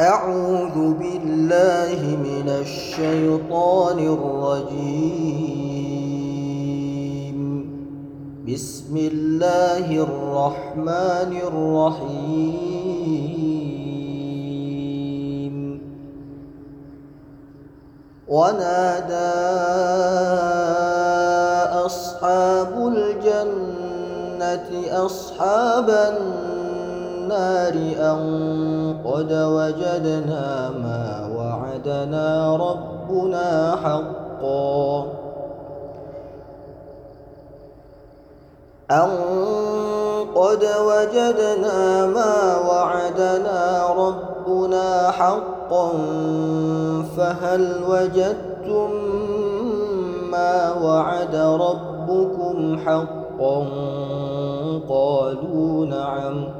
أعوذ بالله من الشيطان الرجيم. بسم الله الرحمن الرحيم. ونادى أصحاب الجنة أصحاب النار أن قد وجدنا ما وعدنا ربنا حقا. أن قد وجدنا ما وعدنا ربنا حقا فهل وجدتم ما وعد ربكم حقا؟ قالوا نعم.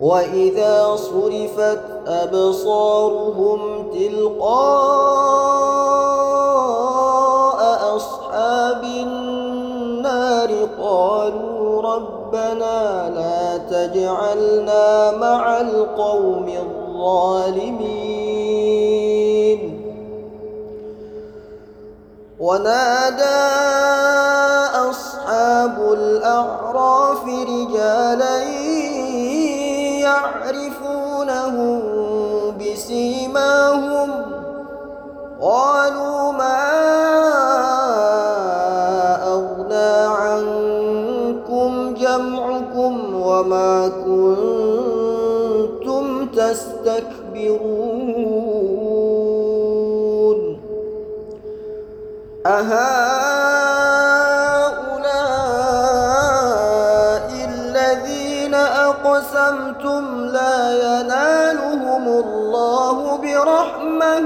وإذا صرفت أبصارهم تلقاء أصحاب النار قالوا ربنا لا تجعلنا مع القوم الظالمين. ونادى أصحاب الأعراف رجالا يعرفونهم بسيماهم قالوا ما أغنى عنكم جمعكم وما كنتم تستكبرون أهؤلاء أقسمتم لا ينالهم الله برحمة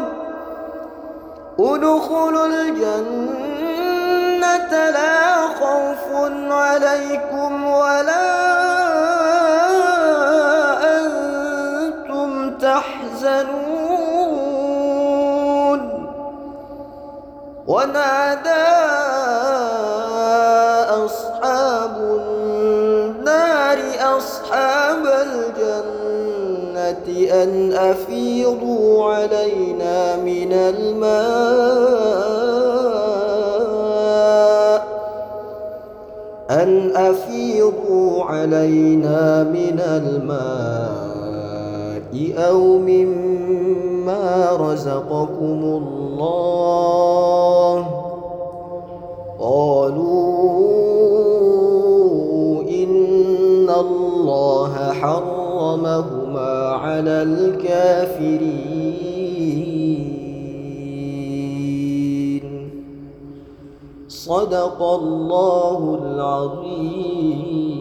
ادخلوا الجنة لا خوف عليكم ولا أنتم تحزنون ونادى أن أفيضوا علينا من الماء. أن أفيضوا علينا من الماء أو مما رزقكم الله. حرمهما على الكافرين. صدق الله العظيم.